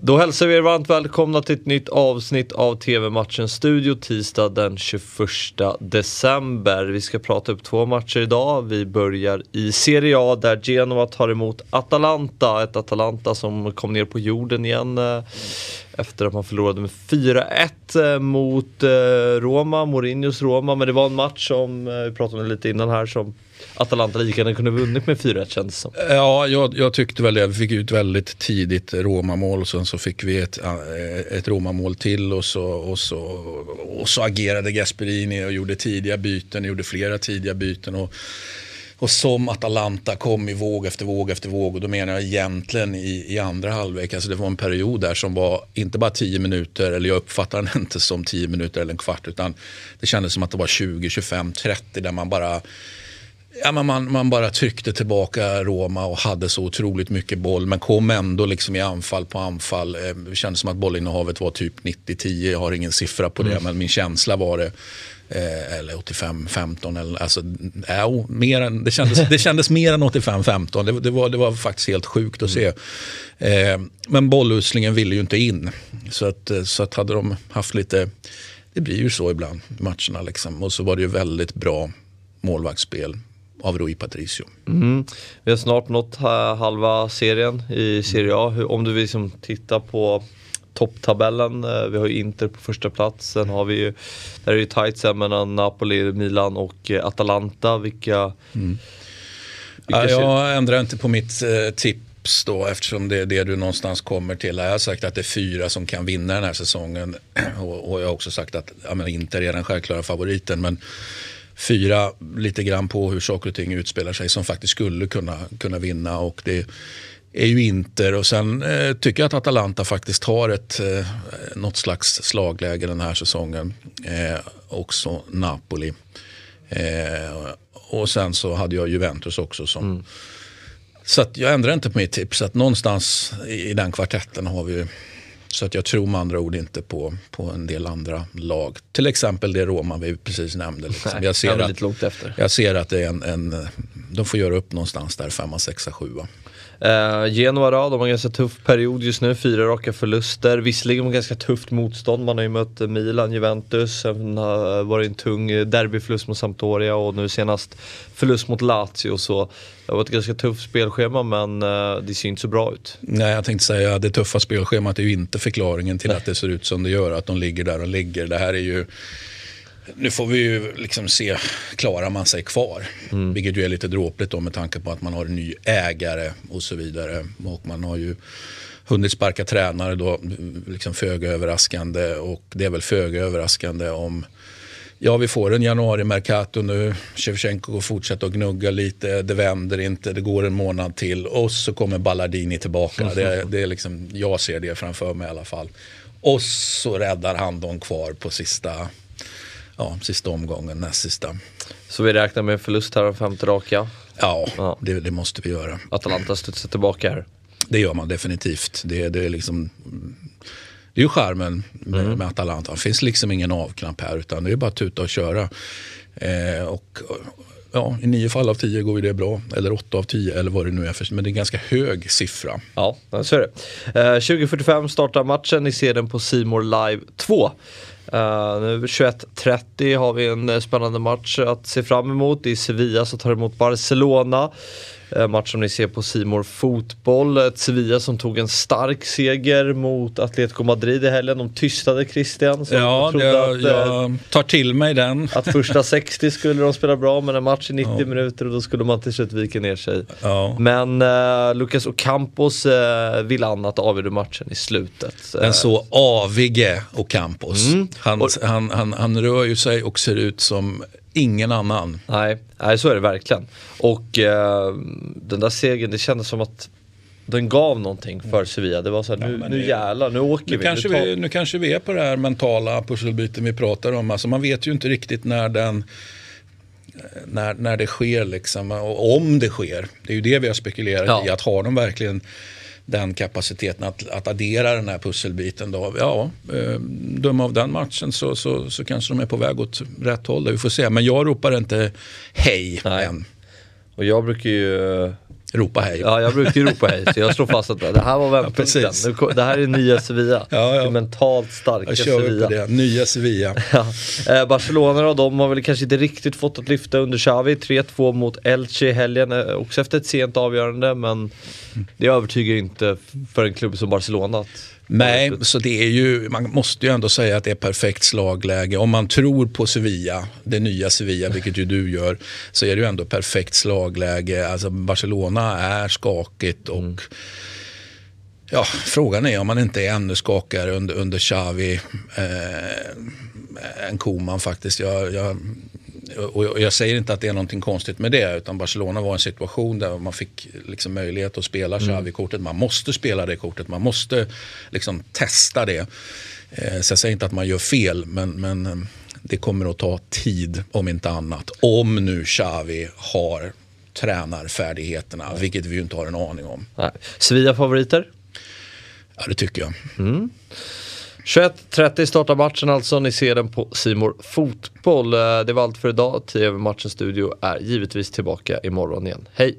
Då hälsar vi er varmt välkomna till ett nytt avsnitt av TV-matchen Studio tisdag den 21 december. Vi ska prata upp två matcher idag. Vi börjar i Serie A där Genoa tar emot Atalanta. Ett Atalanta som kom ner på jorden igen eh, efter att man förlorade med 4-1 eh, mot eh, Roma, Mourinhos Roma. Men det var en match som, eh, vi pratade om det lite innan här, som Atalanta lika gärna kunde vunnit med 4-1 kändes det som. Ja, jag, jag, tyckte väl det. Vi fick ut väldigt tidigt Roma-mål och sen så fick vi ett, ett Roma-mål till och så, och, så, och så agerade Gasperini och gjorde tidiga byten, gjorde flera tidiga byten. Och, och som Atalanta kom i våg efter våg efter våg och då menar jag egentligen i, i andra halvlek. Alltså det var en period där som var inte bara 10 minuter, eller jag uppfattar den inte som 10 minuter eller en kvart, utan det kändes som att det var 20, 25, 30 där man bara Ja, men man, man bara tryckte tillbaka Roma och hade så otroligt mycket boll men kom ändå liksom i anfall på anfall. Eh, det kändes som att bollinnehavet var typ 90-10. Jag har ingen siffra på det mm. men min känsla var det. Eh, eller 85-15. Alltså, äh, mer än, det, kändes, det kändes mer än 85-15. Det, det, var, det var faktiskt helt sjukt att se. Eh, men bolluslingen ville ju inte in. Så att, eh, så att hade de haft lite, det blir ju så ibland matcherna. Liksom. Och så var det ju väldigt bra målvaktsspel av Rui Patricio. Mm. Vi har snart nått halva serien i Serie A. Om du vill liksom titta på topptabellen. Eh, vi har ju Inter på första plats. Sen har vi ju, där är det ju tajt sen mellan Napoli, Milan och eh, Atalanta. Vilka, mm. vilka ja, jag ändrar inte på mitt eh, tips då eftersom det är det du någonstans kommer till. Jag har sagt att det är fyra som kan vinna den här säsongen och, och jag har också sagt att ja, Inter är den självklara favoriten. Men fyra lite grann på hur saker och ting utspelar sig som faktiskt skulle kunna, kunna vinna. Och det är ju Inter och sen eh, tycker jag att Atalanta faktiskt har ett, eh, något slags slagläge den här säsongen. Eh, också Napoli. Eh, och sen så hade jag Juventus också som mm. Så jag ändrar inte på mitt tips. Att någonstans i den kvartetten har vi så att jag tror med andra ord inte på, på en del andra lag. Till exempel det Roma vi precis nämnde. Liksom. Nej, jag, ser att, jag ser att det är en, en, de får göra upp någonstans där, femma, sexa, sjua. Uh, Genoa då, de har en ganska tuff period just nu, fyra raka förluster. Visserligen med ganska tufft motstånd, man har ju mött eh, Milan, Juventus, sen har eh, varit en tung derbyförlust mot Sampdoria och nu senast förlust mot Lazio. Så det har varit ett ganska tufft spelschema men uh, det ser inte så bra ut. Nej, jag tänkte säga att det tuffa spelschemat är ju inte förklaringen till Nej. att det ser ut som det gör, att de ligger där de ligger. Det här är ju nu får vi ju liksom se, klarar man sig kvar? Mm. Vilket ju är lite dråpligt då med tanke på att man har en ny ägare och så vidare. Och man har ju hunnit sparka tränare då, liksom föga överraskande. Och det är väl föga överraskande om Ja, vi får en januari-mercato nu. Shevchenko fortsätter att gnugga lite. Det vänder inte. Det går en månad till. Och så kommer Ballardini tillbaka. Det, det är liksom, jag ser det framför mig i alla fall. Och så räddar han dem kvar på sista ja, sista omgången, näst sista. Så vi räknar med förlust här av femte raka? Ja, ja. Det, det, måste vi göra. Atalanta studsar tillbaka här? Det gör man definitivt. Det, det är liksom det är ju charmen med, mm. med Atalanta. Det finns liksom ingen avknapp här utan det är bara att tuta och köra. Eh, och, ja, I nio fall av tio går det bra. Eller åtta av tio eller vad det nu är. För, men det är en ganska hög siffra. Ja, så är det. Eh, 2045 startar matchen. Ni ser den på Simor Live 2. Uh, nu 21.30 har vi en eh, spännande match att se fram emot. I Sevilla så tar emot Barcelona. Eh, match som ni ser på Simor Fotboll. Ett Sevilla som tog en stark seger mot Atletico Madrid i helgen. De tystade Christian. ja, jag, att, jag eh, tar till mig den. Att första 60 skulle de spela bra men en match i 90 ja. minuter och då skulle man till slut vika ner sig. Ja. Men uh, Lucas Ocampos uh, vill annat avgjorde matchen i slutet. Den så avige Ocampos. Mm. Han, och, han, han, han rör ju sig och ser ut som ingen annan. Nej, nej så är det verkligen. Och eh, den där segern, det kändes som att den gav någonting för Sevilla. Det var så här, nu, ja, nu jävlar, nu åker nu vi. Kanske nu, vi. nu kanske vi är på det här mentala pusselbyten vi pratar om. Alltså man vet ju inte riktigt när den när, när det sker liksom, och om det sker. Det är ju det vi har spekulerat ja. i. Att har de verkligen den kapaciteten att, att addera den här pusselbiten. Då. Ja, eh, döma av den matchen så, så, så kanske de är på väg åt rätt håll. Vi får se. Men jag ropar inte hej Nej. än. Och jag brukar ju ropa hej. Ja, jag brukar ju ropa hej. Så jag slår fast att det här var vändpunkten. Nu, det här är nya Sevilla. Ja, ja. Det mentalt starka Jag kör vi Sevilla. på det. Nya Sevilla. Ja. Eh, Barcelona då, de har väl kanske inte riktigt fått att lyfta under Xavi. 3-2 mot Elche i helgen, eh, också efter ett sent avgörande. Men det övertygar inte för en klubb som Barcelona. Att, Nej, så det är ju, man måste ju ändå säga att det är perfekt slagläge. Om man tror på Sevilla, det nya Sevilla, vilket ju du gör, så är det ju ändå perfekt slagläge. Alltså Barcelona är skakigt och Ja, frågan är om man inte är ännu skakigare under, under Xavi eh, än Koman faktiskt. Jag, jag, och jag säger inte att det är någonting konstigt med det utan Barcelona var en situation där man fick liksom möjlighet att spela Xavi-kortet. Man måste spela det kortet, man måste liksom testa det. Eh, så jag säger inte att man gör fel men, men eh, det kommer att ta tid om inte annat. Om nu Xavi har tränarfärdigheterna, vilket vi ju inte har en aning om. Nej. Sevilla-favoriter? Ja, det tycker jag. 21.30 startar matchen alltså, ni ser den på Simor Fotboll. Eh, det var allt för idag. TV-matchens studio är givetvis tillbaka imorgon igen. Hej!